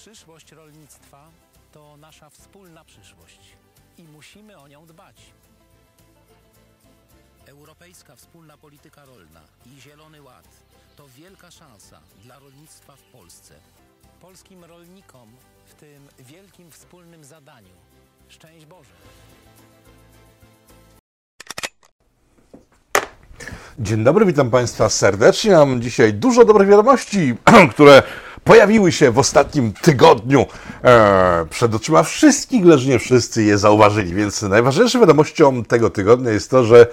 Przyszłość rolnictwa to nasza wspólna przyszłość i musimy o nią dbać. Europejska wspólna polityka rolna i Zielony Ład to wielka szansa dla rolnictwa w Polsce. Polskim rolnikom w tym wielkim wspólnym zadaniu. Szczęść Boże! Dzień dobry, witam Państwa serdecznie. Mam dzisiaj dużo dobrych wiadomości, które pojawiły się w ostatnim tygodniu e, przed oczyma wszystkich, lecz nie wszyscy je zauważyli. Więc najważniejszą wiadomością tego tygodnia jest to, że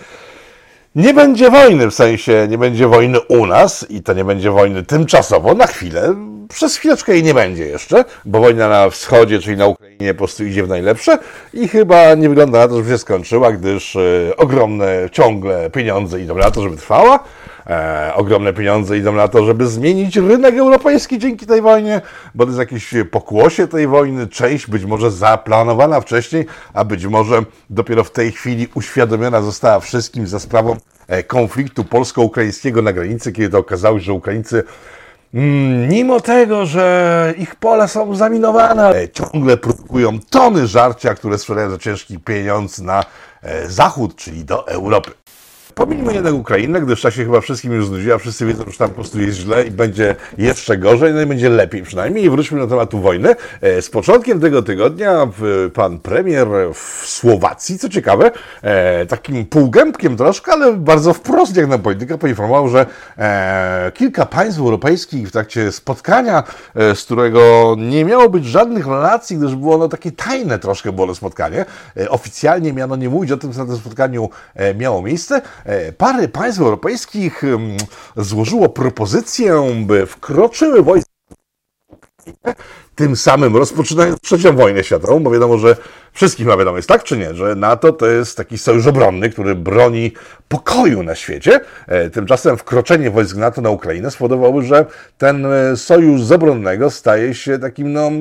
nie będzie wojny, w sensie nie będzie wojny u nas i to nie będzie wojny tymczasowo, na chwilę. Przez chwileczkę jej nie będzie jeszcze, bo wojna na wschodzie, czyli na Ukrainie, po prostu idzie w najlepsze i chyba nie wygląda na to, żeby się skończyła, gdyż e, ogromne ciągle pieniądze idą na to, żeby trwała. E, ogromne pieniądze idą na to, żeby zmienić rynek europejski dzięki tej wojnie, bo to jest jakieś pokłosie tej wojny, część być może zaplanowana wcześniej, a być może dopiero w tej chwili uświadomiona została wszystkim za sprawą e, konfliktu polsko-ukraińskiego na granicy, kiedy to okazało się, że Ukraińcy Mimo tego, że ich pola są zaminowane, ciągle produkują tony żarcia, które sprzedają za ciężki pieniądz na e, zachód, czyli do Europy. Pominijmy jednak Ukrainę, gdyż czasie chyba wszystkim już znudziła, wszyscy wiedzą, że tam po prostu jest źle i będzie jeszcze gorzej, no i będzie lepiej przynajmniej. I wróćmy do tematu wojny. E, Z początkiem tego tygodnia pan premier w Słowacji, co ciekawe, e, takim półgębkiem troszkę, ale bardzo wprost jak na politykę poinformował, że e, kilka państw europejskich w trakcie spotkania, z którego nie miało być żadnych relacji, gdyż było ono takie tajne troszkę było to spotkanie. Oficjalnie miano nie mówić o tym, co na tym spotkaniu miało miejsce. E, Parę państw europejskich złożyło propozycję, by wkroczyły wojska tym samym rozpoczynając trzecią wojnę światową, bo wiadomo, że wszystkich ma wiadomo jest tak czy nie, że NATO to jest taki sojusz obronny, który broni pokoju na świecie. E, Tymczasem wkroczenie wojsk NATO na Ukrainę spowodowało, że ten e, sojusz z obronnego staje się takim no,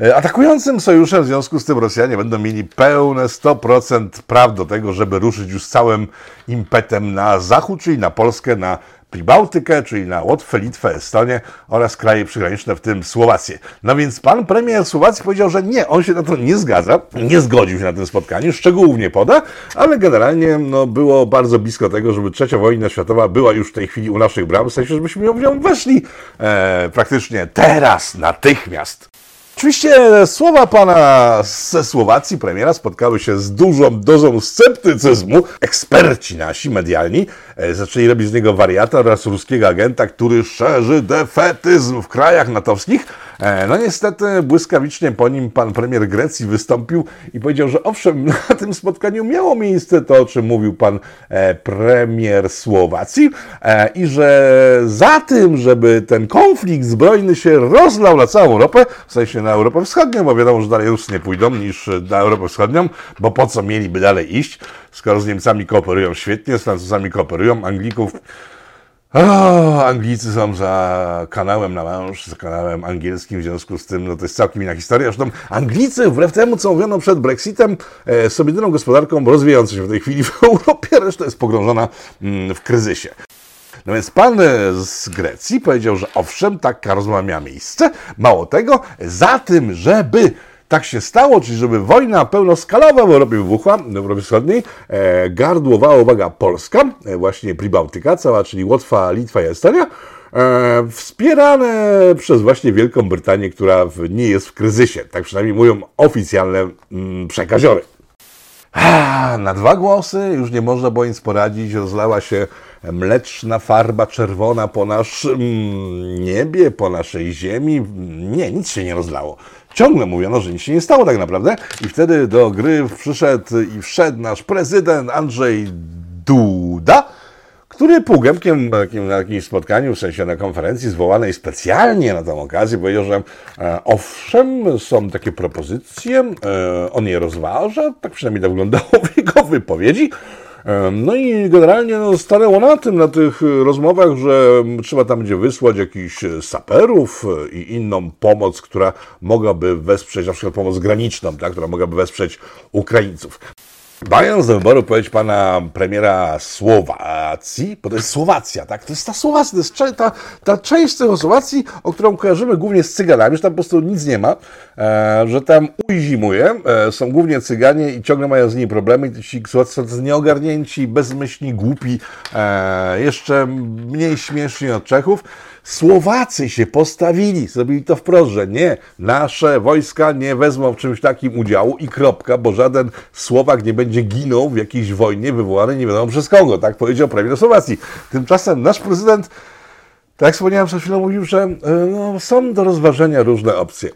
e, atakującym sojuszem, w związku z tym Rosjanie będą mieli pełne 100% praw do tego, żeby ruszyć już całym impetem na zachód, czyli na Polskę, na Pribałtykę, czyli na Łotwę, Litwę, Estonię oraz kraje przygraniczne, w tym Słowację. No więc pan premier Słowacji powiedział, że nie, on się na to nie zgadza, nie zgodził się na tym spotkaniu, szczegółów nie poda, ale generalnie no, było bardzo blisko tego, żeby trzecia wojna światowa była już w tej chwili u naszych bram, w sensie, żebyśmy ją w nią weszli e, praktycznie teraz, natychmiast. Oczywiście słowa pana ze Słowacji, premiera, spotkały się z dużą dozą sceptycyzmu. Eksperci nasi, medialni, e, zaczęli robić z niego wariata oraz ruskiego agenta, który szerzy defetyzm w krajach natowskich. E, No niestety błyskawicznie po nim pan premier Grecji wystąpił i powiedział, że owszem, na tym spotkaniu miało miejsce to, o czym mówił pan e, premier Słowacji e, i że za tym, żeby ten konflikt zbrojny się rozlał na całą Europę, w sensie na Europę Wschodnią, bo wiadomo, że dalej Ruscy nie pójdą niż na Europę Wschodnią, bo po co mieliby dalej iść, skoro z Niemcami kooperują świetnie, z Francuzami kooperują, Anglików o, Anglicy są za kanałem na męż, za kanałem angielskim, w związku z tym no, to jest całkiem inna historia. Zresztą Anglicy, wbrew temu, co mówiono przed Brexitem, e, są jedyną gospodarką rozwijającą się w tej chwili w Europie, reszta jest pogrążona mm, w kryzysie. No więc pan e, z Grecji powiedział, że owszem, taka rozmowa miała miejsce. Mało tego, za tym, żeby tak się stało, czyli żeby wojna pełnoskalowa w Europie Wschodniej, e, gardłowała, uwaga, Polska, e, właśnie Pribałtyka, cała, czyli Łotwa, Litwa i Estonia, e, wspierane przez właśnie Wielką Brytanię, która w, nie jest w kryzysie. Tak przynajmniej mówią oficjalne mm, przekaziory. Na dwa głosy już nie można było nic poradzić. Rozlała się mleczna farba czerwona po naszym niebie, po naszej ziemi. Nie, nic się nie rozlało. Ciągle mówiono, że nic się nie stało tak naprawdę. I wtedy do gry przyszedł i wszedł nasz prezydent Andrzej Duda, który półgębkiem na, jakim- na jakimś spotkaniu, w sensie na konferencji zwołanej specjalnie na tę okazję, powiedział, że e, owszem, są takie propozycje, e, on je rozważa, tak przynajmniej to wyglądało w jego wypowiedzi. No i generalnie no, stanęło na tym, na tych e, rozmowach, że trzeba tam będzie wysłać jakichś e, saperów e, i inną pomoc, która mogłaby wesprzeć, na przykład pomoc graniczną, tak, która mogłaby wesprzeć Ukraińców. Mając do wyboru powiedzieć pana premiera Słowacji, bo to jest Słowacja, tak? To jest ta Słowacja, to jest ta, ta część tego Słowacji, o którą kojarzymy głównie z cyganami, że tam po prostu nic nie ma, e, że tam ujzimuje, e, są głównie cyganie i ciągle mają z nimi problemy. I Ci są nieogarnięci, bezmyślni, głupi, e, jeszcze mniej śmieszni od Czechów. Słowacy się postawili, zrobili to wprost, że nie, nasze wojska nie wezmą w czymś takim udziału i kropka, bo żaden Słowak nie będzie ginął w jakiejś wojnie wywołanej nie wiadomo przez kogo, tak powiedział premier Słowacji. Tymczasem nasz prezydent, tak jak wspomniałem przed chwilą, mówił, że e, no, są do rozważenia różne opcje.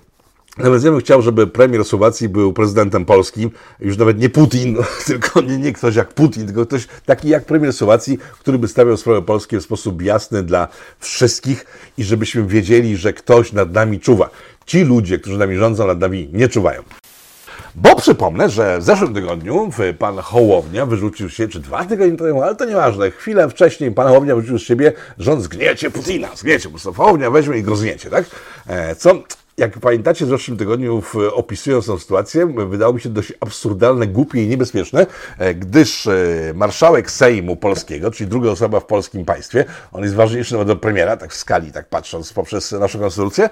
Nawet ja bym chciał, żeby premier Słowacji był prezydentem Polski, już nawet nie Putin, tylko nie, nie ktoś jak Putin, tylko ktoś taki jak premier Słowacji, który by stawiał sprawy polskie w sposób jasny dla wszystkich i żebyśmy wiedzieli, że ktoś nad nami czuwa. Ci ludzie, którzy nami rządzą, nad nami nie czuwają. Bo przypomnę, że w zeszłym tygodniu pan Hołownia wyrzucił się, czy dwa tygodnie temu, ale to nieważne, chwilę wcześniej pan Hołownia wyrzucił z siebie, on zgniecie Putina, zgniecie, po Hołownia weźmie i go zgniecie, tak? E, Co, jak pamiętacie, w zeszłym tygodniu opisując tę sytuację, wydało mi się dość absurdalne, głupie i niebezpieczne, e, gdyż e, marszałek Sejmu Polskiego, czyli druga osoba w polskim państwie, on jest ważniejszy nawet od premiera, tak w skali, tak patrząc poprzez naszą konstytucję,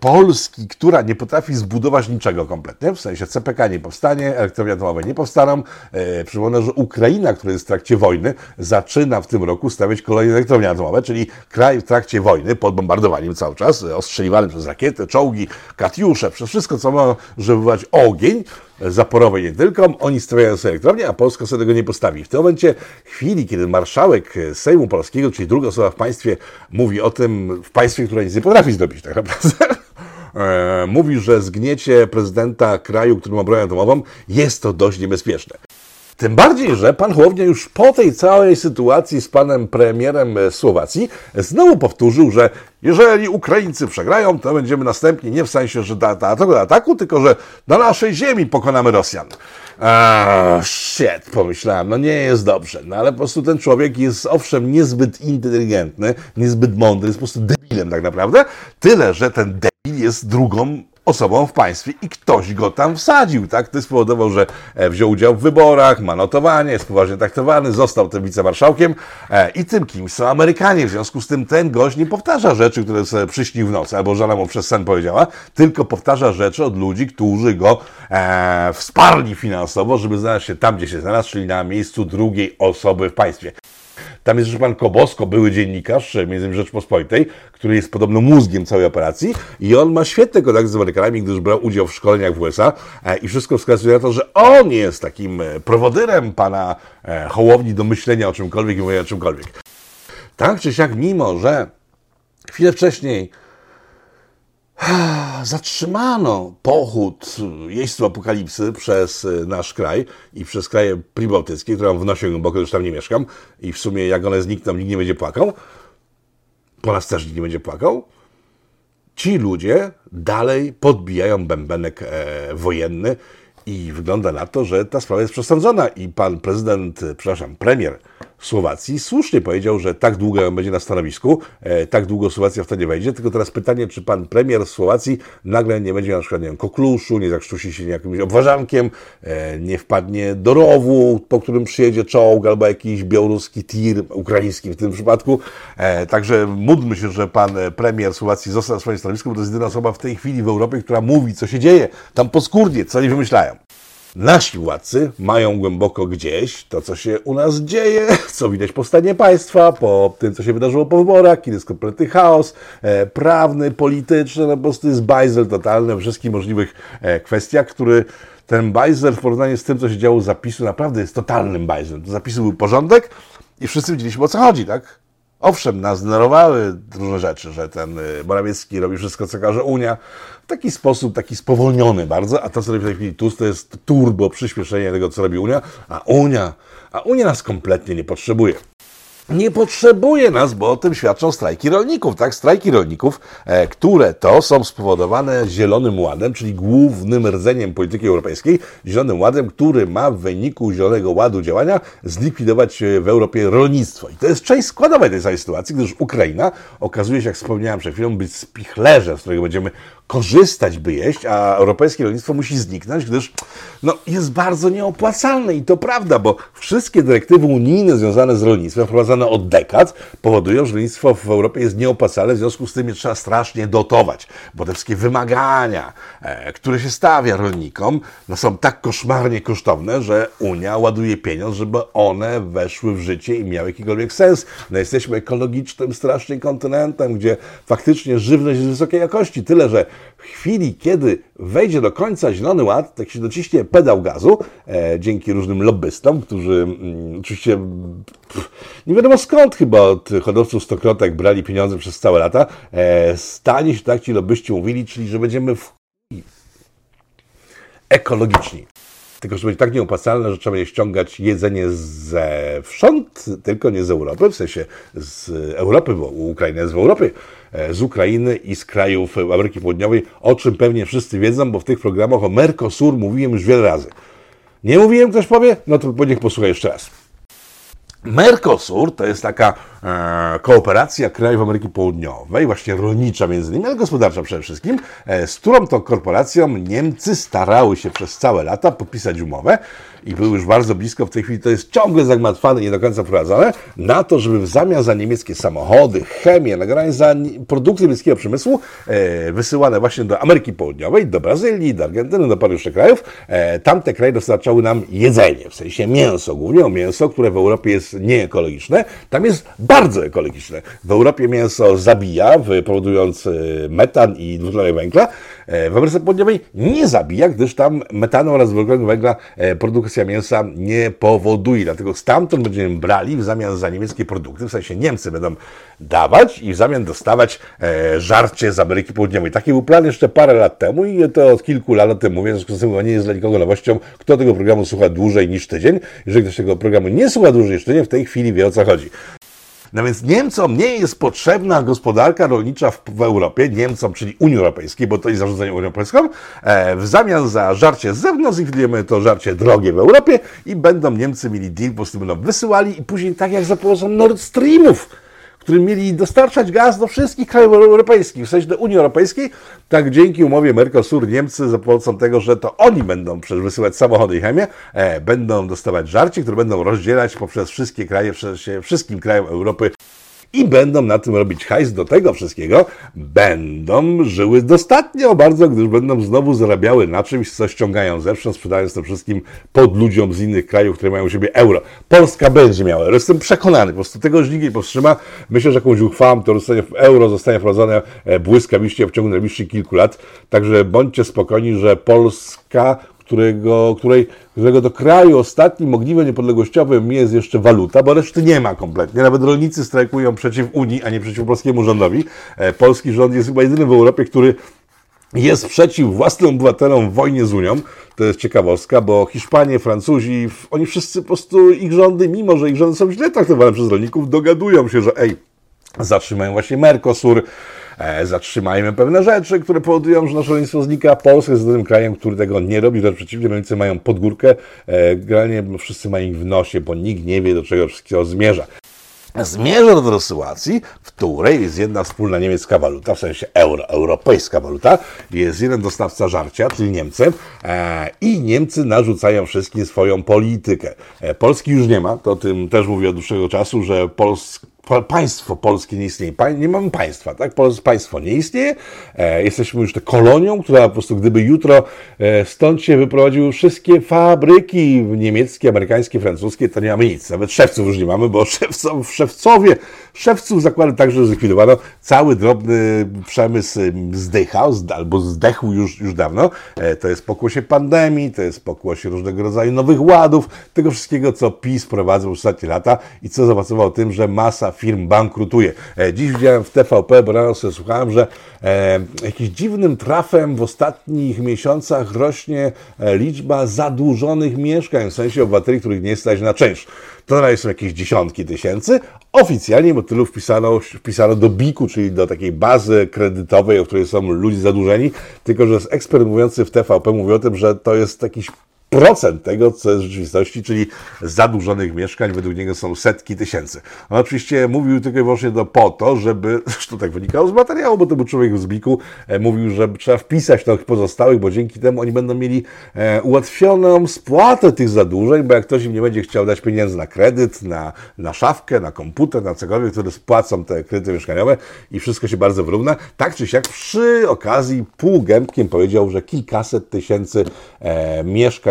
Polski, która nie potrafi zbudować niczego kompletnie, w sensie CPK nie powstanie, elektrownie atomowe nie powstaną. E, Przypomnę, że Ukraina, która jest w trakcie wojny, zaczyna w tym roku stawiać kolejne elektrownie atomowe, czyli kraj w trakcie wojny, pod bombardowaniem cały czas, ostrzeliwany przez rakiety, czołgi, katiusze, przez wszystko, co może wywołać ogień, zaporowy nie tylko, oni stawiają sobie elektrownię, a Polska sobie tego nie postawi. W tym momencie, chwili, kiedy marszałek Sejmu Polskiego, czyli druga osoba w państwie, mówi o tym, w państwie, które nic nie potrafi zrobić tak naprawdę, e, mówi, że zgniecie prezydenta kraju, który ma broń atomową, jest to dość niebezpieczne. Tym bardziej, że pan Hołownia już po tej całej sytuacji z panem premierem e, Słowacji znowu powtórzył, że jeżeli Ukraińcy przegrają, to będziemy następni nie w sensie, że da, da, ataku, tylko że na naszej ziemi pokonamy Rosjan. Eee, shit, pomyślałem, no nie jest dobrze, no ale po prostu ten człowiek jest owszem niezbyt inteligentny, niezbyt mądry, jest po prostu debilem tak naprawdę, tyle, że ten debil jest drugą osobą w państwie i ktoś go tam wsadził, tak? To spowodował, że e, wziął udział w wyborach, ma notowanie, jest poważnie traktowany, został tym wicemarszałkiem e, i tym kimś są Amerykanie. W związku z tym ten gość nie powtarza rzeczy, które sobie przyśnił w nocy, albo żona mu przez sen powiedziała, tylko powtarza rzeczy od ludzi, którzy go e, wsparli finansowo, żeby znaleźć się tam, gdzie się znalazł, czyli na miejscu drugiej osoby w państwie. Tam jest pan Kobosko, były dziennikarz, między innymi Rzeczpospolitej, który jest podobno mózgiem całej operacji i on ma świetne kontakty z Amerykanami, gdyż brał udział w szkoleniach w USA e, i wszystko wskazuje na to, że on jest takim e, prowodyrem pana e, Hołowni do myślenia o czymkolwiek i mówienia o czymkolwiek. Tak czy siak, mimo że chwilę wcześniej zatrzymano pochód jeźdźców apokalipsy przez y, nasz kraj i przez kraje pribałtyckie, które mam w nosie głęboko, już tam nie mieszkam i w sumie jak one znikną, nikt nie będzie płakał. Po nas też nikt nie będzie płakał. Ci ludzie dalej podbijają bębenek e, wojenny i wygląda na to, że ta sprawa jest przesądzona i pan prezydent, e, przepraszam, premier Słowacji słusznie powiedział, że tak długo będzie na stanowisku, e, tak długo Słowacja w to nie wejdzie, tylko teraz pytanie, czy pan premier Słowacji nagle nie będzie na przykład, nie wiem, kokluszu, nie zakrztusi się jakimś obwarzankiem, e, nie wpadnie do rowu, po którym przyjedzie czołg albo jakiś białoruski tir, ukraiński w tym przypadku. E, także módlmy się, że pan premier Słowacji został na swoim stanowisku, bo to jest jedyna osoba w tej chwili w Europie, która mówi, co się dzieje tam poskórnie, co oni wymyślają. Nasi władcy mają głęboko gdzieś to, co się u nas dzieje, co widać po stanie państwa, po tym, co się wydarzyło po wyborach, kiedy jest kompletny chaos e, prawny, polityczny, no po prostu jest bajzel totalny we wszystkich możliwych e, kwestiach, który ten bajzel w porównaniu z tym, co się działo z zapisu, naprawdę jest totalnym bajzelem. To zapisu był porządek i wszyscy wiedzieliśmy, o co chodzi, tak? Owszem, nas denerwowały różne rzeczy, że ten y, Morawiecki robi wszystko, co każe Unia, w taki sposób, taki spowolniony bardzo, a to, co robi w tej chwili Tusk, to jest turbo przyspieszenie tego, co robi Unia, a Unia, a Unia nas kompletnie nie potrzebuje. Nie potrzebuje nas, bo o tym świadczą strajki rolników, tak? Strajki rolników, e, które to są spowodowane Zielonym Ładem, czyli głównym rdzeniem polityki europejskiej, Zielonym Ładem, który ma w wyniku Zielonego Ładu działania zlikwidować e, w Europie rolnictwo. I to jest część składowa tej całej sytuacji, gdyż Ukraina okazuje się, jak wspomniałem przed chwilą, być spichlerzem, z którego będziemy korzystać, by jeść, a europejskie rolnictwo musi zniknąć, gdyż no, jest bardzo nieopłacalne i to prawda, bo wszystkie dyrektywy unijne związane z rolnictwem, wprowadzane od dekad, powodują, że rolnictwo w Europie jest nieopłacalne, w związku z tym je trzeba strasznie dotować, bo te wszystkie wymagania, e, które się stawia rolnikom, no, są tak koszmarnie kosztowne, że Unia ładuje pieniądz, żeby one weszły w życie i miały jakikolwiek sens. No, jesteśmy ekologicznym strasznie kontynentem, gdzie faktycznie żywność jest wysokiej jakości, tyle, że w chwili, kiedy wejdzie do końca Zielony Ład, tak się dociśnie pedał gazu, e, dzięki różnym lobbystom, którzy mm, oczywiście pff, nie wiadomo skąd chyba od hodowców stokrotek brali pieniądze przez całe lata, e, stanie się tak ci lobbyści mówili, czyli że będziemy w ekologiczni. Tylko, że będzie tak nieopłacalne, że trzeba będzie ściągać jedzenie zewsząd, tylko nie z Europy, w sensie z Europy, bo Ukraina jest w Europie, z Ukrainy i z krajów Ameryki Południowej, o czym pewnie wszyscy wiedzą, bo w tych programach o Mercosur mówiłem już wiele razy. Nie mówiłem, ktoś powie? No to niech posłucha jeszcze raz. Mercosur to jest taka e, kooperacja krajów Ameryki Południowej, właśnie rolnicza między innymi, ale gospodarcza przede wszystkim, e, z którą to korporacją Niemcy starały się przez całe lata podpisać umowę i były już bardzo blisko, w tej chwili to jest ciągle zagmatwane nie do końca wprowadzone, na to, żeby w zamian za niemieckie samochody, chemię, nagranie za produkty niemieckiego przemysłu e, wysyłane właśnie do Ameryki Południowej, do Brazylii, do Argentyny, do paru jeszcze krajów, e, tamte kraje dostarczały nam jedzenie, w sensie mięso, głównie mięso, które w Europie jest nieekologiczne, tam jest bardzo ekologiczne. W Europie mięso zabija, powodując e, metan i dwutlenek węgla, w Ameryce Południowej nie zabija, gdyż tam metanu oraz dwutlenek węgla e, produkcja mięsa nie powoduje. Dlatego stamtąd będziemy brali w zamian za niemieckie produkty, w sensie Niemcy będą dawać i w zamian dostawać żarcie z Ameryki Południowej. Taki był plan jeszcze parę lat temu i to od kilku lat o tym mówię, w związku z tym nie jest dla nikogo nowością, kto tego programu słucha dłużej niż tydzień. Jeżeli ktoś tego programu nie słucha dłużej niż tydzień, w tej chwili wie o co chodzi. No więc Niemcom nie jest potrzebna gospodarka rolnicza w, w, Europie, Niemcom, czyli Unii Europejskiej, bo to jest zarządzanie Unią Europejską, e, w zamian za żarcie z zewnątrz zlikwidujemy to żarcie drogie w Europie i będą Niemcy mieli deal, po prostu będą wysyłali i później tak jak za pomocą Nord Streamów, którym mieli dostarczać gaz do wszystkich krajów europejskich, w sensie do Unii Europejskiej, tak dzięki umowie Mercosur Niemcy za pomocą tego, że to oni będą przecież wysyłać samochody i chemię, e, będą dostawać żarcie, które będą rozdzielać poprzez wszystkie kraje, wszystkim krajom Europy i będą na tym robić hajs. Do tego wszystkiego będą żyły dostatnio bardzo, gdyż będą znowu zarabiały na czymś, co ściągają zewsząd, sprzedając to wszystkim pod ludziom z innych krajów, które mają u siebie euro. Polska będzie miała, jestem przekonany, po prostu tego już nikt nie powstrzyma. Myślę, że jakąś uchwałą to euro zostanie wprowadzone e, błyskawicznie w ciągu najbliższych kilku lat, także bądźcie spokojni, że Polska którego, której, którego do kraju ostatnim ogniwem niepodległościowym jest jeszcze waluta, bo reszty nie ma kompletnie. Nawet rolnicy strajkują przeciw Unii, a nie przeciw polskiemu rządowi. E, polski rząd jest chyba jedynym w Europie, który jest przeciw własnym obywatelom w wojnie z Unią. To jest ciekawostka, bo Hiszpanie, Francuzi, oni wszyscy po prostu, ich rządy, mimo że ich rządy są źle traktowane przez rolników, dogadują się, że ej, zatrzymają właśnie Mercosur, zatrzymajmy pewne rzeczy, które powodują, że nasze rolnictwo znika. Polska jest jedynym krajem, który tego nie robi, wręcz przeciwnie, rolnicy mają podgórkę, e, generalnie wszyscy mają ich w nosie, bo nikt nie wie, do czego wszystkiego zmierza. Zmierza do sytuacji, w której jest jedna wspólna niemiecka waluta, w sensie euro, europejska waluta, jest jeden dostawca żarcia, czyli Niemcy, e, i Niemcy narzucają wszystkim swoją politykę. E, Polski już nie ma, to o tym też mówię od dłuższego czasu, że Polska państwo polskie nie istnieje. nie mamy państwa, tak? Państwo nie istnieje. E, jesteśmy już kolonią, która po prostu gdyby jutro e, stąd się wyprowadziły wszystkie fabryki niemieckie, amerykańskie, francuskie, to nie mamy nic. Nawet szewców już nie mamy, bo szewców, szewcowie, szewców zakłady także zlikwidowano. Cały drobny przemysł zdychał, albo zdechł już, już dawno. E, to jest pokłosie pandemii, to jest pokłosie różnego rodzaju nowych ładów, tego wszystkiego, co PiS prowadził w ostatnie lata i co zaowocowało tym, że masa firm bankrutuje. E, dziś widziałem w TVP, bo rano sobie słuchałem, że e, jakimś dziwnym trafem w ostatnich miesiącach rośnie e, liczba zadłużonych mieszkań, w sensie obywateli, których nie stać na czynsz. To na razie są jakieś dziesiątki tysięcy. Oficjalnie, bo tylu wpisano, wpisano do BIK-u, czyli do takiej bazy kredytowej, o której są ludzie zadłużeni, tylko że ekspert mówiący w TVP mówi o tym, że to jest jakiś procent tego, co jest w rzeczywistości, czyli zadłużonych mieszkań, według niego są setki tysięcy. On oczywiście mówił tylko i wyłącznie to po to, żeby, zresztą tak wynikało z materiału, bo to był człowiek z Biku, e, mówił, że trzeba wpisać tych pozostałych, bo dzięki temu oni będą mieli e, ułatwioną spłatę tych zadłużeń, bo jak ktoś im nie będzie chciał dać pieniędzy na kredyt, na, na szafkę, na komputer, na cokolwiek, które spłacą te kredyty mieszkaniowe i wszystko się bardzo wyrówna, tak czy siak przy okazji półgębkiem powiedział, że kilkaset tysięcy e,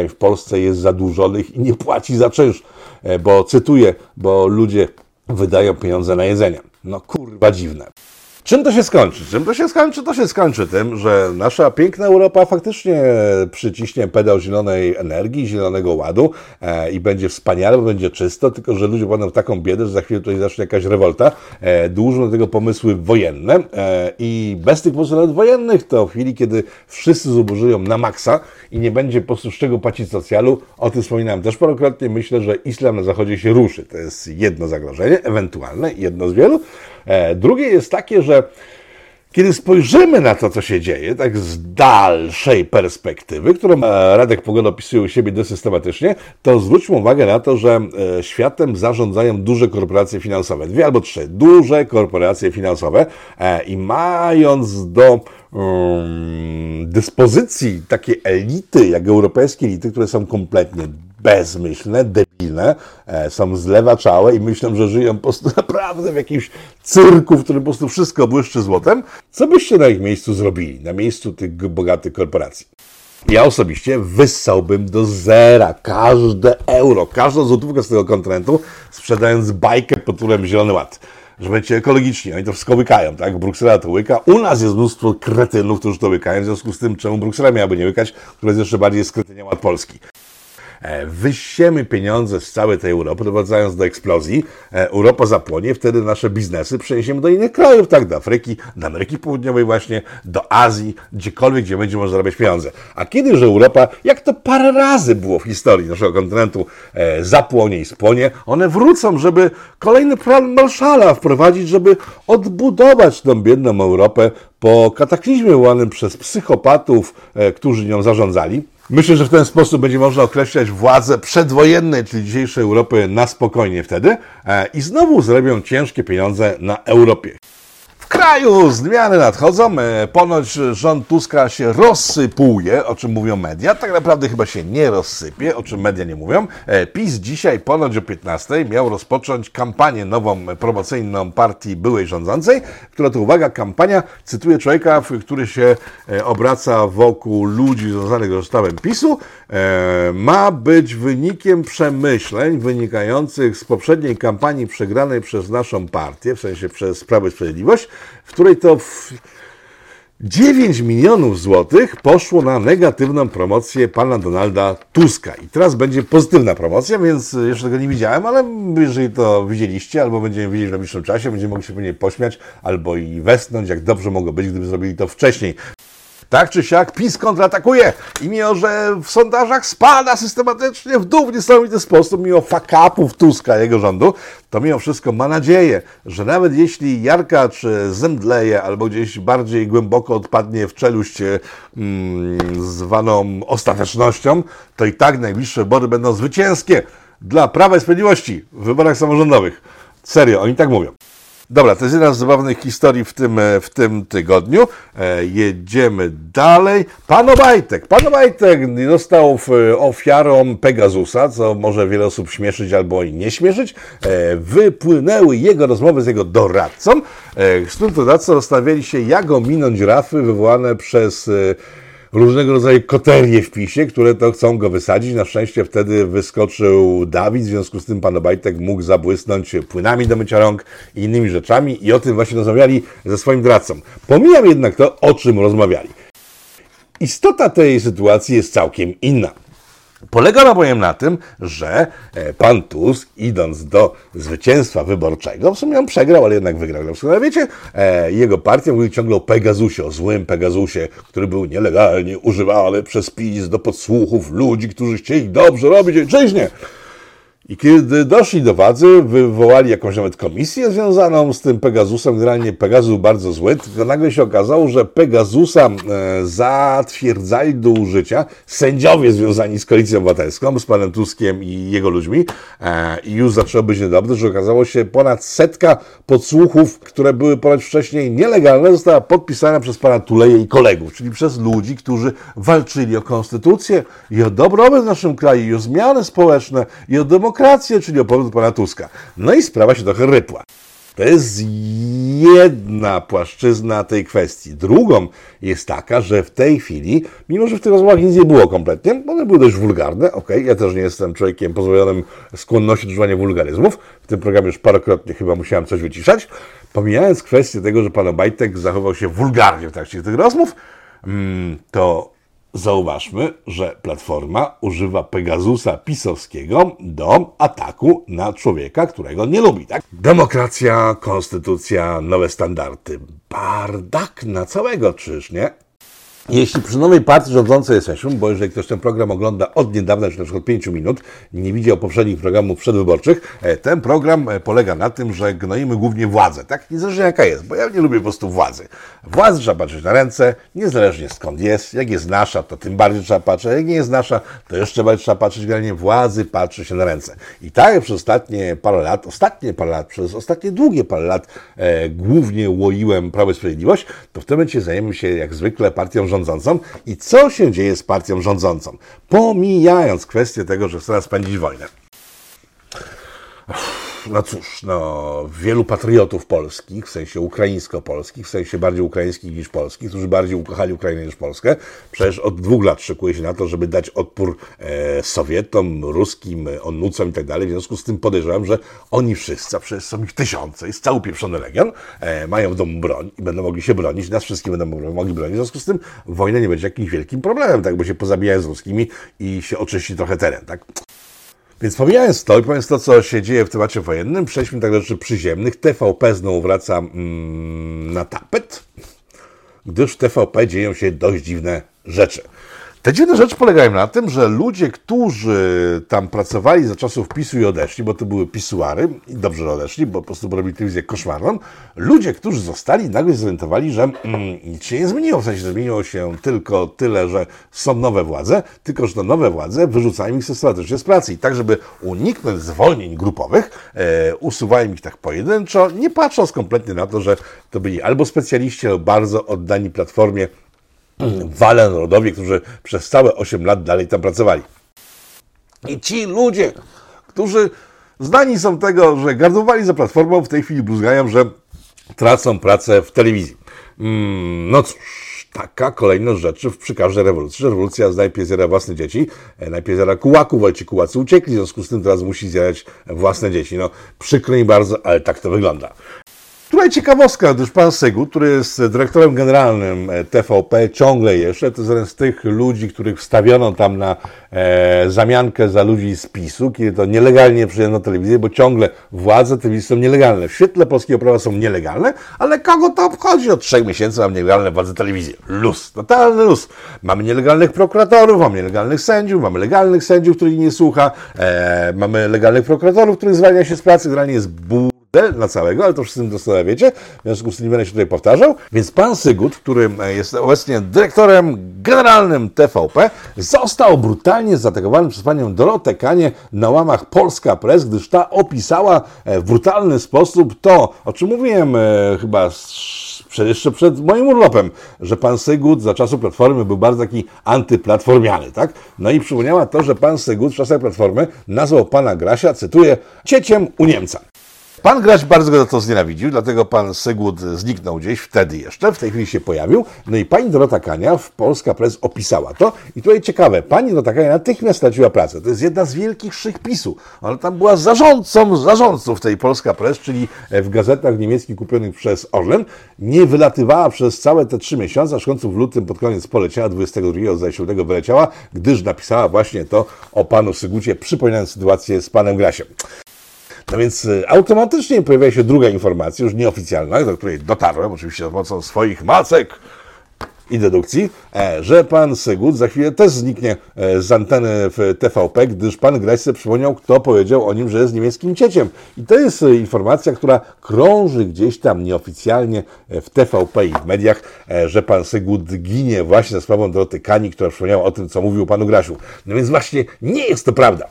w Polsce jest zadłużonych i nie płaci za czynsz, e, bo cytuję, bo ludzie wydają pieniądze na jedzenie. No kurwa dziwne. Czym to się skończy? Czym to się skończy? To się skończy tym, że nasza piękna Europa faktycznie przyciśnie pedał zielonej energii, zielonego ładu e, i będzie wspaniale, bo będzie czysto, tylko że ludzie będą w taką biedę, że za chwilę tutaj zacznie jakaś rewolta. E, dłużą do tego pomysły wojenne e, i bez tych pomysłów wojennych to w chwili, kiedy wszyscy zubożyją na maksa i nie będzie po prostu z czego płacić socjalu, o tym wspominałem też parokrotnie, myślę, że islam na zachodzie się ruszy. To jest jedno zagrożenie, ewentualne, jedno z wielu. E, drugie jest takie, że kiedy spojrzymy na to, co się dzieje, tak z dalszej perspektywy, którą e, Radek Pogoda opisuje u siebie dosyć systematycznie, to zwróćmy uwagę na to, że e, światem zarządzają duże korporacje finansowe. Dwie albo trzy duże korporacje finansowe i mając do um, dyspozycji takie elity, jak europejskie elity, które są kompletnie bezmyślne, debilne, e, są zlewaczałe i myślą, że żyją po prostu naprawdę w jakimś cyrku, w którym po prostu wszystko błyszczy złotem. Co byście na ich miejscu zrobili, na miejscu tych bogatych korporacji? Ja osobiście wyssałbym do zera każde euro, każdą złotówkę z tego kontynentu, sprzedając bajkę pod tytułem Zielony Ład że będzie ekologicznie. Oni to wszystko łykają, tak? Bruksela to łyka. U nas jest mnóstwo kretynów, którzy to łykają, w związku z tym, czemu Bruksela miałaby nie łykać, która jest jeszcze bardziej skretyniała od Polski. E, wysiemy pieniądze z całej tej Europy, doprowadzając do eksplozji. E, Europa zapłonie, wtedy nasze biznesy przeniesiemy do innych krajów, tak, do Afryki, do Ameryki Południowej właśnie, do Azji, gdziekolwiek, gdzie będzie można zarabiać pieniądze. A kiedy, że Europa, jak to parę razy było w historii naszego kontynentu, e, zapłonie i spłonie, one wrócą, żeby kolejny plan Marszala wprowadzić, żeby odbudować tą biedną Europę po kataklizmie wywołanym przez psychopatów, którzy nią zarządzali. Myślę, że w ten sposób będzie można określać władzę przedwojenne, czyli dzisiejszej Europy na spokojnie wtedy e, i znowu zrobią ciężkie pieniądze na Europie. W kraju zmiany nadchodzą. E, ponoć rząd Tuska się rozsypuje, o czym mówią media. Tak naprawdę chyba się nie rozsypie, o czym media nie mówią. E, PiS dzisiaj ponoć o 15 miał rozpocząć kampanię nową promocyjną partii byłej rządzącej, która to uwaga, kampania, cytuję człowieka, który się e, obraca wokół ludzi związanych z sztabem PiSu, ma być wynikiem przemyśleń wynikających z poprzedniej kampanii przegranej przez naszą partię, w sensie przez Prawo i Sprawiedliwość, w której to w 9 milionów złotych poszło na negatywną promocję pana Donalda Tuska. I teraz będzie pozytywna promocja, więc jeszcze tego nie widziałem, ale jeżeli to widzieliście, albo będziemy widzieć w najbliższym czasie, będziemy mogli się pewnie pośmiać, albo i westnąć, jak dobrze mogło być, gdyby zrobili to wcześniej. Tak czy siak PiS kontratakuje i mimo, że w sondażach spada systematycznie w dół w niesamowity sposób, mimo fakapów Tuska jego rządu, to mimo wszystko ma nadzieję, że nawet jeśli Jarka czy zemdleje albo gdzieś bardziej głęboko odpadnie w czeluść mm, zwaną ostatecznością, to i tak najbliższe wybory będą zwycięskie dla Prawa i Sprawiedliwości w wyborach samorządowych. Serio, oni tak mówią. Dobra, to jest jedna z zabawnych historii w tym, e, w tym tygodniu. E, jedziemy dalej. Pan Obajtek. Pan Obajtek został ofiarą Pegasusa, co może wiele osób śmieszyć albo i nie śmieszyć. E, wypłynęły jego rozmowy z jego doradcą. E, z którym doradcą zastanawiali się, jak ominąć rafy wywołane przez... E, różnego rodzaju koterie w PiSie, które to chcą go wysadzić. Na szczęście wtedy wyskoczył Dawid, w związku z tym pan Obajtek mógł zabłysnąć płynami do mycia rąk i innymi rzeczami i o tym właśnie rozmawiali ze swoim doradcą. Pomijam jednak to, o czym rozmawiali. Istota tej sytuacji jest całkiem inna. Polega bowiem na tym, że e, pan Tusk, idąc do zwycięstwa wyborczego, w sumie on przegrał, ale jednak wygrał. No, wiecie, e, jego partia mówi ciągle o Pegasusie, o złym Pegasusie, który był nielegalnie używany przez PiS do podsłuchów ludzi, którzy chcieli dobrze robić ojczyźnie. I kiedy doszli do władzy, wywołali jakąś nawet komisję związaną z tym Pegasusem. Generalnie Pegasus był bardzo zły, tylko nagle się okazało, że Pegasusa e, zatwierdzali do użycia sędziowie związani z Koalicją Obywatelską, z panem Tuskiem i jego ludźmi. E, I już zaczęło być niedobrze, że okazało się ponad setka podsłuchów, które były ponad wcześniej nielegalne, została podpisana przez pana Tuleje i kolegów, czyli przez ludzi, którzy walczyli o konstytucję i o dobrobyt w naszym kraju, i o zmiany społeczne, i o demokrację demokrację, czyli o powrót pana Tuska. No i sprawa się trochę rypła. To jest jedna płaszczyzna tej kwestii. Drugą jest taka, że w tej chwili, mimo że w tych rozmowach nic nie było kompletnie, one były dość wulgarne, ok, ja też nie jestem człowiekiem pozbawionym skłonności do używania wulgaryzmów, w tym programie już parokrotnie chyba musiałem coś wyciszać, pomijając kwestię tego, że pan Obajtek zachował się wulgarnie w trakcie tych rozmów, mm, to Zauważmy, że Platforma używa Pegasusa pisowskiego do ataku na człowieka, którego nie lubi. Tak? Demokracja, konstytucja, nowe standardy. Bardak na całego, czyż nie? Jeśli przy nowej partii rządzącej jesteśmy, bo jeżeli ktoś ten program ogląda od niedawna, czy na przykład 5 minut, nie widział poprzednich programów przedwyborczych, e, ten program e, polega na tym, że gnoimy głównie władzę, tak? Niezależnie jaka jest, bo ja nie lubię po prostu władzy. Władzy trzeba patrzeć na ręce, niezależnie skąd jest. Jak jest nasza, to tym bardziej trzeba patrzeć. Jak nie jest nasza, to jeszcze bardziej trzeba patrzeć. Generalnie władzy patrzy się na ręce. I tak przez ostatnie parę lat, ostatnie parę lat, przez ostatnie długie parę lat e, głównie łoiłem Prawo i Sprawiedliwość, to w tym momencie zajmiemy się jak zwykle partią rządzącą rządzącą. I co się dzieje z partią rządzącą, pomijając kwestię tego, że chce spędzić wojnę no cóż, no, wielu patriotów polskich, w sensie ukraińsko-polskich, w sensie bardziej ukraińskich niż polskich, którzy bardziej ukochali Ukrainę niż Polskę, przecież od dwóch lat szykuje się na to, żeby dać odpór e, Sowietom, ruskim, onnucom i tak dalej. W związku z tym podejrzewam, że oni wszyscy, a przecież są ich tysiące, jest cały pieprzony legion, e, mają w domu broń i będą mogli się bronić, nas wszystkich będą mogli bronić. W związku z tym wojna nie będzie jakimś wielkim problemem, tak, bo się pozabijają z ruskimi i się oczyści trochę teren, tak. Więc pomijając to i pomijając to, co się dzieje w temacie wojennym, przejdźmy tak do rzeczy przyziemnych. TVP znowu wraca mm, na tapet, gdyż w TVP dzieją się dość dziwne rzeczy. Te dziwne rzeczy polegają na tym, że ludzie, którzy tam pracowali za czasów PiSu i odeszli, bo to były pisuary i dobrze odeszli, bo po prostu robili telewizję koszmarną, ludzie, którzy zostali, nagle zorientowali, że mm, nic się nie zmieniło. W sensie zmieniło się tylko tyle, że są nowe władze, tylko że te nowe władze wyrzucają ich systematycznie z pracy. I tak, żeby uniknąć zwolnień grupowych, e, usuwają ich tak pojedynczo, nie patrząc kompletnie na to, że to byli albo specjaliści, albo bardzo oddani platformie wale narodowi, którzy przez całe 8 lat dalej tam pracowali. I ci ludzie, którzy znani są tego, że gardowali za platformą, w tej chwili bluzgają, że tracą pracę w telewizji. Mm, no cóż, taka kolejność rzeczy przy każdej rewolucji. Rewolucja najpierw zjada własne dzieci, e, najpierw zjada kułaków, ale ci kułacy uciekli, w związku z tym teraz musi zjadać własne dzieci. No, przykro mi bardzo, ale tak to wygląda. Tutaj ciekawostka, gdyż pan Sygut, który jest dyrektorem generalnym e, TVP ciągle jeszcze, to jest jeden z tych ludzi, których wstawiono tam na e, zamiankę za ludzi z PiSu, kiedy to nielegalnie przyjęto telewizję, bo ciągle władze telewizji są nielegalne. W świetle polskiego prawa są nielegalne, ale kogo to obchodzi? Od trzech miesięcy mam nielegalne władze telewizji. Luz, totalny luz. Mamy nielegalnych prokuratorów, mamy nielegalnych sędziów, mamy legalnych sędziów, których nie słucha, e, mamy legalnych prokuratorów, których zwalnia się z pracy, generalnie jest ból na całego, ale to wszyscy doskonale wiecie, w związku z tym nie będę się tutaj powtarzał. Więc pan Sygut, który jest obecnie dyrektorem generalnym TVP, został brutalnie zaatakowany przez panią Dorotę Kanie na łamach Polska Press, gdyż ta opisała e, w brutalny sposób to, o czym mówiłem e, chyba jeszcze przed moim urlopem, że pan Sygut za czasów Platformy był bardzo taki antyplatformiany, tak? No i przypomniała to, że pan Sygut w czasach Platformy nazwał pana Grasia, cytuję, cieciem u Niemca. Pan Graś bardzo go za to znienawidził, dlatego pan Sygłód zniknął gdzieś wtedy jeszcze, w tej chwili się pojawił. No i pani Dorota Kania w Polska Press opisała to. I tutaj ciekawe, pani Dorota Kania natychmiast straciła pracę. To jest jedna z wielkich szych PiSu. Ona tam była zarządcą zarządców tej Polska Press, czyli w gazetach niemieckich kupionych przez Orlen. Nie wylatywała przez całe te trzy miesiące, aż w końcu w lutym pod koniec poleciała, 22 zaś lutego wyleciała, gdyż napisała właśnie to o panu Sygucie, przypominając sytuację z panem Grasiem. No więc y, automatycznie pojawia się druga informacja, już nieoficjalna, do której dotarłem, oczywiście za pomocą swoich macek i dedukcji, e, że pan Sygut za chwilę też zniknie e, z anteny w TVP, gdyż pan Grajce przypomniał, kto powiedział o nim, że jest niemieckim cieciem. I to jest y, informacja, która krąży gdzieś tam nieoficjalnie e, w TVP i w mediach, że pan Sygut ginie właśnie za sprawą Doroty Kani, która przypomniała o tym, co mówił panu Grasiu. No więc właśnie nie jest to prawda.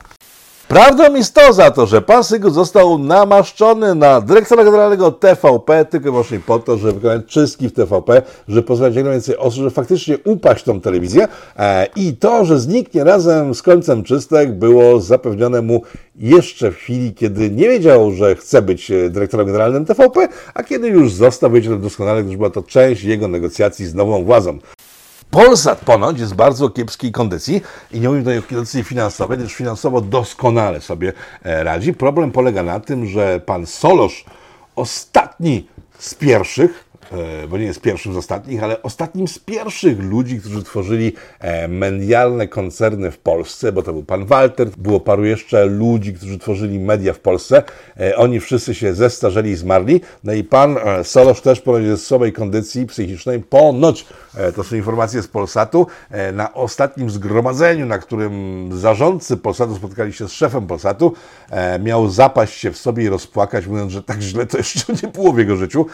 Prawdą jest to za to, że pan Sygut został namaszczony na dyrektora generalnego TVP tylko i wyłącznie po to, żeby wykonać czystki w TVP, żeby pozwolić jak najwięcej osób, żeby faktycznie upaść tą telewizję e, i to, że zniknie razem z końcem czystek było zapewnione mu jeszcze w chwili, kiedy nie wiedział, że chce być e, dyrektorem generalnym TVP, a kiedy już został, wiedział doskonale, gdyż była to część jego negocjacji z nową władzą. Polsat ponoć jest w bardzo kiepskiej kondycji i nie mówię tutaj o kondycji finansowej, gdyż finansowo doskonale sobie e, radzi. Problem polega na tym, że pan Solosz, ostatni z pierwszych, bo nie jest pierwszym z ostatnich, ale ostatnim z pierwszych ludzi, którzy tworzyli e, medialne koncerny w Polsce, bo to był pan Walter, było paru jeszcze ludzi, którzy tworzyli media w Polsce. E, oni wszyscy się zestarzeli i zmarli. No i pan Solosz też ponoć jest w słabej kondycji psychicznej. Ponoć, to są informacje z Polsatu, na ostatnim zgromadzeniu, na którym zarządcy Polsatu spotkali się z szefem Polsatu, miał zapaść się w sobie i rozpłakać, mówiąc, że tak źle to jeszcze nie było w jego życiu.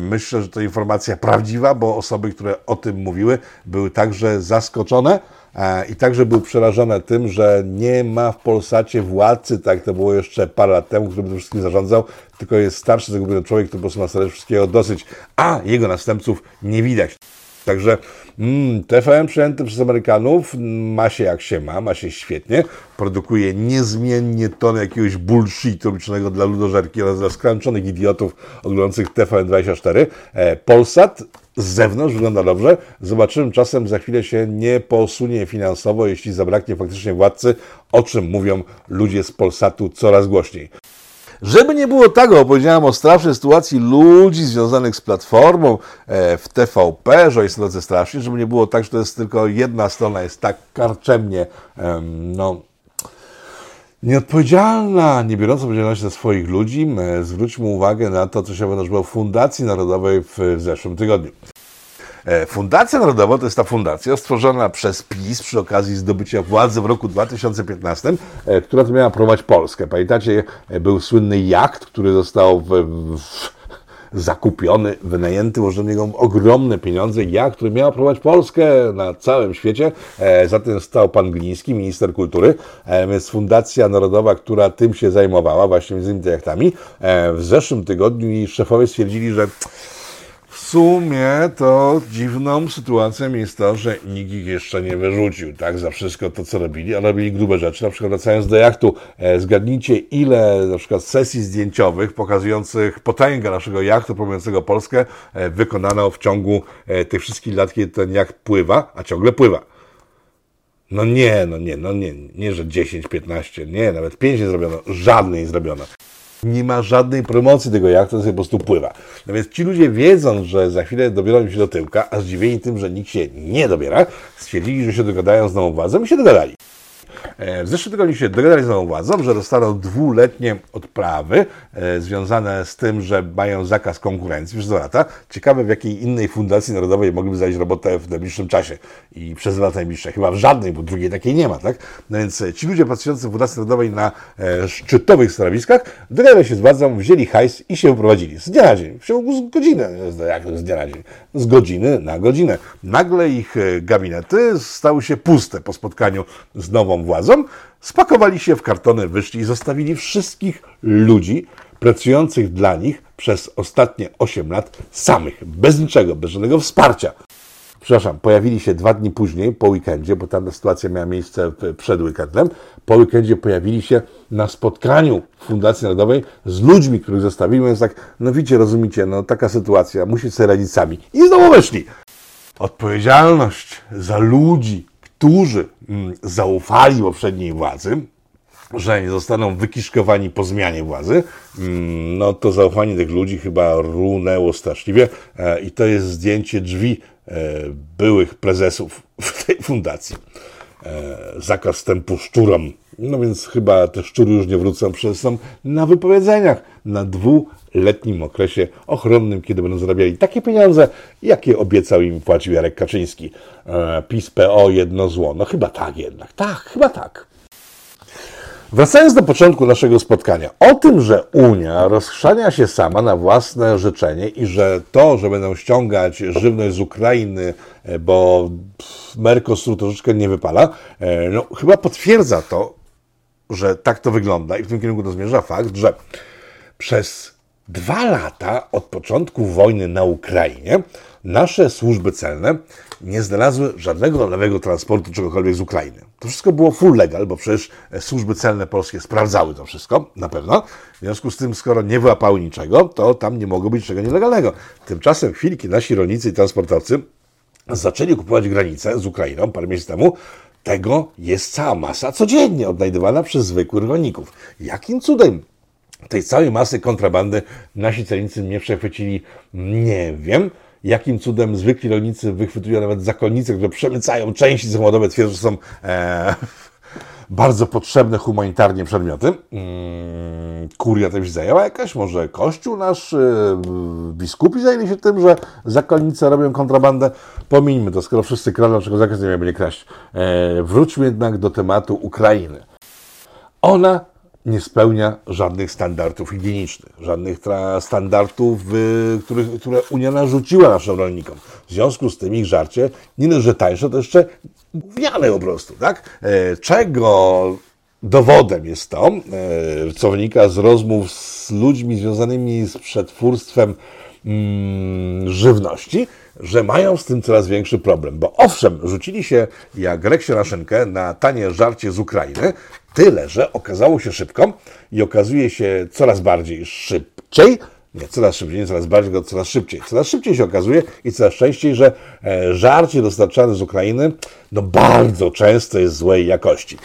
Myślę, myślę, że to informacja prawdziwa, bo osoby, które o tym mówiły, były także zaskoczone e, i także były przerażone tym, że nie ma w Polsacie władcy, tak to było jeszcze parę lat temu, który by tym wszystkim zarządzał, tylko jest starszy, zagubiony człowiek, który po prostu ma sobie wszystkiego dosyć, a jego następców nie widać. Także mm, TVN przejęty przez Amerykanów ma się jak się ma, ma się świetnie, produkuje niezmiennie tony jakiegoś bullshitu robiczonego dla ludożerki oraz dla skręczonych idiotów oglądających TVN24. E, Polsat z zewnątrz wygląda dobrze. Zobaczymy, czasem za chwilę się nie posunie finansowo, jeśli zabraknie faktycznie władcy, o czym mówią ludzie z Polsatu coraz głośniej. Żeby nie było tego, opowiedziałem o strasznej sytuacji ludzi związanych z platformą e, w TVP, że jest tacy strasznie, żeby nie było tak, że to jest tylko jedna strona, jest tak karczemnie, no, nieodpowiedzialna, nie biorąca odpowiedzialności za swoich ludzi. Zwróćmy uwagę na to, co się wydarzyło w Fundacji Narodowej w zeszłym tygodniu. E, fundacja Narodowa to jest ta fundacja stworzona przez PiS przy okazji zdobycia władzy w roku 2015, e, która miała prowadzić Polskę. Pamiętacie, e, był słynny jacht, który został w, w zakupiony, wynajęty, włożono niego ogromne pieniądze. Ja, który miał prowadzić Polskę na całym świecie, za tym stał pan Gliński, minister kultury, więc Fundacja Narodowa, która tym się zajmowała, właśnie między innymi jachtami. W zeszłym tygodniu i szefowie stwierdzili, że sumie to dziwną sytuacją jest to, że nikt ich jeszcze nie wyrzucił, tak, za wszystko to, co robili, a robili grube rzeczy. Na przykład wracając do jachtu, e, zgadnijcie, ile na przykład sesji zdjęciowych pokazujących potęgę naszego jachtu promującego Polskę e, wykonano w ciągu e, tych wszystkich lat, kiedy ten jacht pływa, a ciągle pływa. No nie, no nie, no nie, nie, że 10, 15, nie, nawet 5 nie zrobiono, żadnej zrobiono nie ma żadnej promocji tego jachtu, sobie po prostu pływa. No więc ci ludzie wiedząc, że za chwilę dobiorą się do tyłka, a zdziwieni tym, że nikt się nie dobiera, stwierdzili, że się dogadają z nową władzą i się dogadali. E, w zeszłym tygodniu się dogadali z nową władzą, że dostaną dwuletnie odprawy e, związane z tym, że mają zakaz konkurencji przez dwa lata. Ciekawe, w jakiej innej fundacji narodowej mogliby znaleźć robotę w najbliższym czasie i przez lata najbliższe. Chyba w żadnej, bo drugiej takiej nie ma, tak? No więc e, ci ludzie pracujący w Fundacji Narodowej na szczytowych stanowiskach dogadali się z władzą, wzięli hajs i się wyprowadzili. Z dnia na dzień, w ciągu godziny. Jak z dnia na dzień? Z godziny na godzinę. Nagle ich gabinety stały się puste po spotkaniu z nową władzą spakowali się w kartony, wyszli i zostawili wszystkich ludzi pracujących dla nich przez ostatnie 8 lat samych, bez niczego, bez żadnego wsparcia. przepraszam, pojawili się dwa dni później, po weekendzie, bo tam sytuacja miała miejsce przed weekendem, po weekendzie pojawili się na spotkaniu Fundacji Narodowej z ludźmi, których zostawili, mówiąc tak, no widzicie, rozumiecie, no taka sytuacja, musi sobie radzić sami. I znowu weszli. Odpowiedzialność za ludzi, którzy mm, zaufali poprzedniej władzy, że nie zostaną wykiszkowani po zmianie władzy, mm, no to zaufanie tych ludzi chyba runęło straszliwie e, i to jest zdjęcie drzwi e, byłych prezesów w tej fundacji. E, zakaz wstępu szczurom. No więc chyba te szczury już nie wrócą, przez są na wypowiedzeniach na dwuletnim okresie ochronnym, kiedy będą zarabiali takie pieniądze, jakie obiecał im płacił Jarek Kaczyński. PiS PO jedno zło. No chyba tak jednak. Tak, chyba tak. Wracając do początku naszego spotkania, o tym, że Unia rozchrzania się sama na własne życzenie i że to, że będą ściągać żywność z Ukrainy, e, bo Mercosur troszeczkę nie wypala, e, no, chyba potwierdza to, że tak to wygląda i w tym kierunku to zmierza fakt, że przez dwa lata od początku wojny na Ukrainie nasze służby celne nie znalazły żadnego lewego transportu czegokolwiek z Ukrainy. To wszystko było full legal, bo przecież służby celne polskie sprawdzały to wszystko, na pewno. W związku z tym, skoro nie wyłapały niczego, to tam nie mogło być czego nielegalnego. Tymczasem w chwili, kiedy nasi rolnicy i transportowcy zaczęli kupować granice z Ukrainą parę miesięcy temu, tego jest cała masa codziennie odnajdywana przez zwykłych rolników. Jakim cudem tej całej masy kontrabandy nasi celnicy nie przechwycili? Nie wiem jakim cudem zwykli rolnicy wychwytują nawet zakonnice, które przemycają części samochodowe, twierdzą, że są e, bardzo potrzebne humanitarnie przedmioty. Hmm, kuria też zajęła jakaś, może kościół nasz, e, biskupi zajęli się tym, że zakonnice robią kontrabandę. Pomińmy to, skoro wszyscy kradną, dlaczego zakaz nie będzie kraść. E, wróćmy jednak do tematu Ukrainy. Ona nie spełnia żadnych standardów higienicznych, żadnych standardów, y, które, które Unia narzuciła naszym rolnikom. W związku z tym ich żarcie, nie dość, że tańsze, to jeszcze gówniane po prostu, tak? E, czego dowodem jest to, e, co wynika z rozmów z ludźmi związanymi z przetwórstwem mm, żywności, że mają z tym coraz większy problem. Bo owszem, rzucili się jak grek się na szynkę na tanie żarcie z Ukrainy, tyle, że okazało się szybko i okazuje się coraz bardziej szybciej, nie coraz szybciej, nie coraz bardziej, tylko coraz szybciej. Coraz szybciej się okazuje i coraz częściej, że e, żarcie dostarczane z Ukrainy no bardzo często jest złej jakości.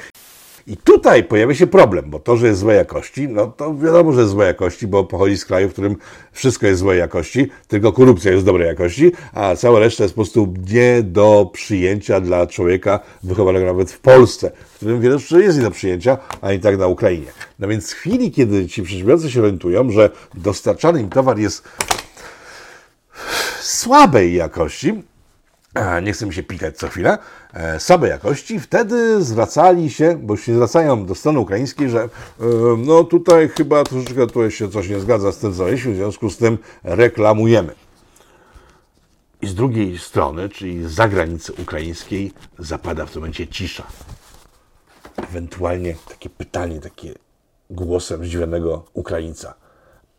I tutaj pojawia się problem, bo to, że jest złej jakości, no to wiadomo, że jest złej jakości, bo pochodzi z kraju, w którym wszystko jest złej jakości, tylko korupcja jest dobrej jakości, a cała reszta jest po prostu nie do przyjęcia dla człowieka wychowanego nawet w Polsce, w którym wiele rzeczy jest nie do przyjęcia, a tak na Ukrainie. No więc w chwili, kiedy ci przedsiębiorcy się orientują, że dostarczany im towar jest słabej jakości, nie chcę mi się pikać co chwilę, e, słabej jakości, wtedy zwracali się, bo się zwracają do strony ukraińskiej, że e, no tutaj chyba troszeczkę tu się coś nie zgadza z tym, co jest, w związku z tym reklamujemy. I z drugiej strony, czyli z zagranicy ukraińskiej, zapada w tym momencie cisza. Ewentualnie takie pytanie, takie głosem zdziwionego Ukraińca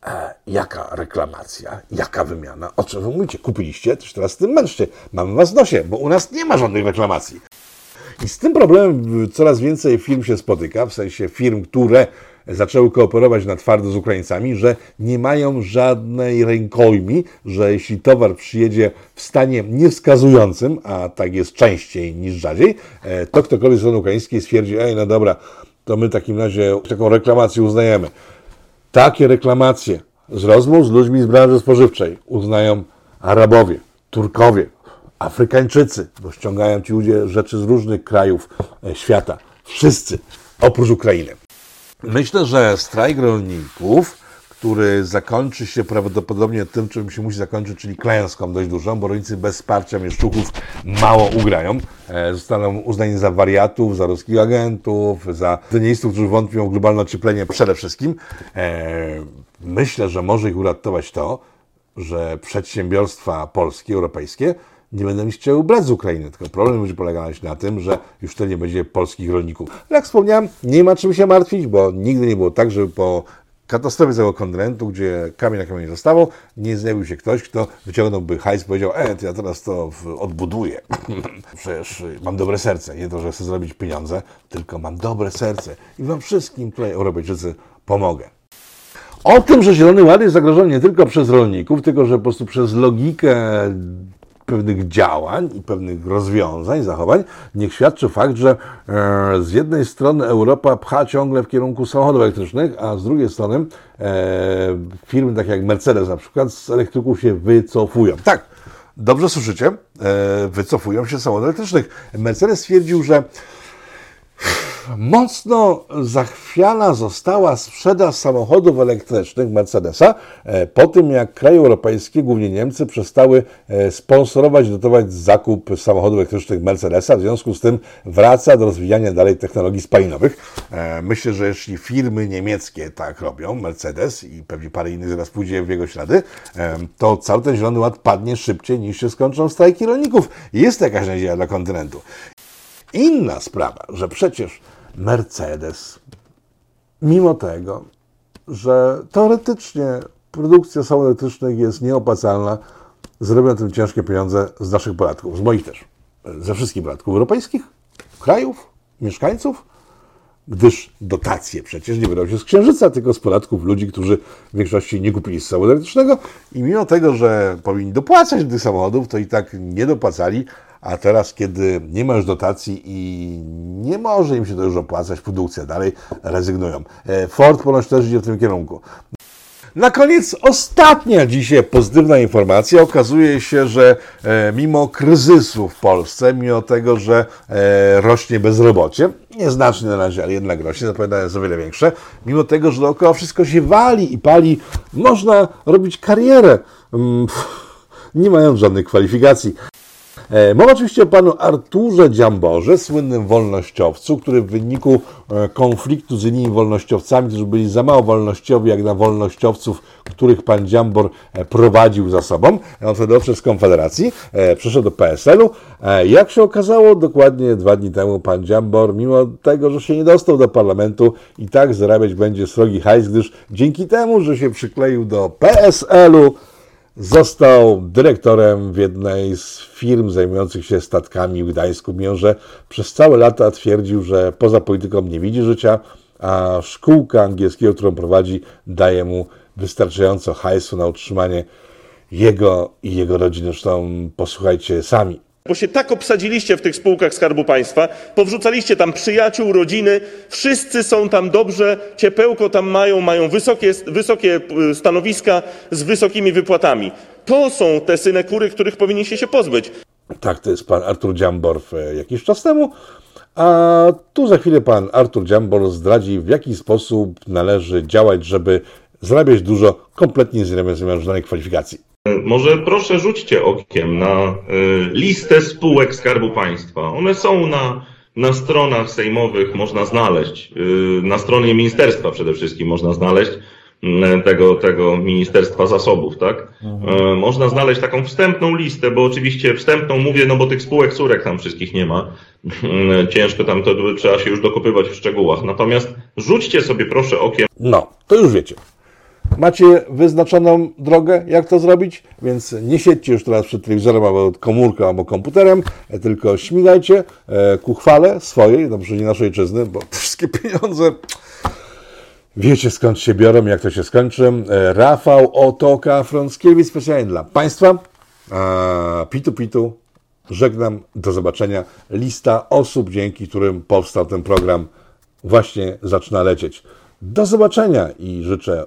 E, jaka reklamacja, jaka wymiana? O czym wy mówicie? Kupiliście? Toż teraz z tym męczcie. Mamy was w nosie, bo u nas nie ma żadnych reklamacji. I z tym problemem coraz więcej firm się spotyka, w sensie firm, które zaczęły kooperować na twardo z Ukraińcami, że nie mają żadnej rękojmi, że jeśli towar przyjedzie w stanie niewskazującym, a tak jest częściej niż rzadziej, e, to ktokolwiek z strony ukraińskiej stwierdzi, ej, no dobra, to my w takim razie taką reklamację uznajemy. Takie reklamacje z rozmów z ludźmi z branży spożywczej uznają Arabowie, Turkowie, Afrykańczycy, bo ściągają ci ludzie rzeczy z różnych krajów e, świata. Wszyscy, oprócz Ukrainy. Myślę, że strajk rolników, który zakończy się prawdopodobnie tym, czym się musi zakończyć, czyli klęską dość dużą, bo rolnicy bez wsparcia mieszczuchów mało ugrają. E, zostaną uznani za wariatów, za ruskich agentów, za denistów, którzy wątpią w globalne ocieplenie przede wszystkim. E, myślę, że może ich uratować to, że przedsiębiorstwa polskie, europejskie nie będą mieć chciały brać z Ukrainy. Tylko problem będzie polegać na tym, że już wtedy nie będzie polskich rolników. Jak wspomniałem, nie ma czym się martwić, bo nigdy nie było tak, żeby po katastrofie całego kontynentu, gdzie kamień na kamień zostawał, nie zjawił się ktoś, kto wyciągnąłby hajs i powiedział, e, to ja teraz to odbuduję. Przecież mam dobre serce. Nie to, że chcę zrobić pieniądze, tylko mam dobre serce i wam wszystkim tutaj Europejczycy pomogę. O tym, że Zielony Ład jest zagrożony nie tylko przez rolników, tylko że po prostu przez logikę pewnych działań i pewnych rozwiązań, zachowań, niech świadczy fakt, że e, z jednej strony Europa pcha ciągle w kierunku samochodów elektrycznych, a z drugiej strony e, firmy takie jak Mercedes na przykład z elektryków się wycofują. Tak, dobrze słyszycie, e, wycofują się z samochodów elektrycznych. Mercedes stwierdził, że mocno zachwiana została sprzedaż samochodów elektrycznych Mercedesa e, po tym, jak kraje europejskie, głównie Niemcy, przestały e, sponsorować, dotować zakup samochodów elektrycznych Mercedesa. W związku z tym wraca do rozwijania dalej technologii spalinowych. E, myślę, że jeśli firmy niemieckie tak robią, Mercedes i pewnie parę innych zaraz pójdzie w jego ślady, to cały ten Zielony Ład padnie szybciej niż się skończą strajki rolników. Jest jakaś nadzieja dla kontynentu. Inna sprawa, że przecież Mercedes, mimo tego, że teoretycznie produkcja samochodów elektrycznych jest nieopłacalna, zrobią tym ciężkie pieniądze z naszych podatków, z moich też, ze wszystkich podatków europejskich, krajów, mieszkańców, gdyż dotacje przecież nie wydają się z księżyca, tylko z podatków ludzi, którzy w większości nie kupili samochodu elektrycznego. I mimo tego, że powinni dopłacać do tych samochodów, to i tak nie dopłacali, a teraz, kiedy nie ma już dotacji i nie może im się to już opłacać, produkcja dalej rezygnują. E, Ford ponoć też idzie w tym kierunku. Na koniec ostatnia dzisiaj pozytywna informacja. Okazuje się, że e, mimo kryzysu w Polsce, mimo tego, że e, rośnie bezrobocie, nieznacznie na razie, ale jednak rośnie, zapowiada jest o wiele większe, mimo tego, że dookoła wszystko się wali i pali, można robić karierę, mm, nie mając żadnych kwalifikacji. E, mowa oczywiście o panu Arturze Dziamborze, słynnym wolnościowcu, który w wyniku e, konfliktu z innymi wolnościowcami, którzy byli za mało wolnościowi jak na wolnościowców, których pan Dziambor e, prowadził za sobą, on wtedy odszedł z Konfederacji, przeszedł do PSL-u. Jak się okazało, dokładnie dwa dni temu pan Dziambor, mimo tego, że się nie dostał do parlamentu, i tak zarabiać będzie srogi hajs, gdyż dzięki temu, że się przykleił do PSL-u, Został dyrektorem w jednej z firm zajmujących się statkami w Gdańsku, mimo że przez całe lata twierdził, że poza polityką nie widzi życia, a szkółka angielskiego, którą prowadzi, daje mu wystarczająco hajsu na utrzymanie jego i jego rodziny. Zresztą posłuchajcie sami. Bo się tak obsadziliście w tych spółkach Skarbu Państwa, powrzucaliście tam przyjaciół, rodziny, wszyscy są tam dobrze, ciepełko tam mają, mają wysokie, wysokie y, stanowiska z wysokimi wypłatami. To są te synekury, których powinniście się pozbyć. Tak, to jest pan Artur Dziambor jakiś czas temu. A tu za chwilę pan Artur Dziambor zdradzi, w jaki sposób należy działać, żeby zarabiać dużo kompletnie z żadnej kwalifikacji. Może proszę rzućcie okiem na y, listę spółek Skarbu Państwa. One są na, na stronach sejmowych, można znaleźć. Y, na stronie ministerstwa przede wszystkim można znaleźć y, tego, tego Ministerstwa Zasobów, tak? Mhm. Można znaleźć taką wstępną listę, bo oczywiście wstępną mówię, no bo tych spółek surek tam wszystkich nie ma. Ciężko tam to trzeba się już dokopywać w szczegółach. Natomiast rzućcie sobie proszę okiem. No, to już wiecie. Macie wyznaczoną drogę, jak to zrobić, więc nie siedźcie już teraz przed telewizorem albo komórką albo komputerem, e, tylko śmigajcie e, ku chwale swojej, no nie naszej ojczyzny, bo wszystkie pieniądze wiecie skąd się biorą, jak to się skończy. E, Rafał Otoka Frąckiewicz specjalnie dla Państwa. Pitu Pitu, żegnam, do zobaczenia. Lista osób, dzięki którym powstał ten program, właśnie zaczyna lecieć. Do zobaczenia i życzę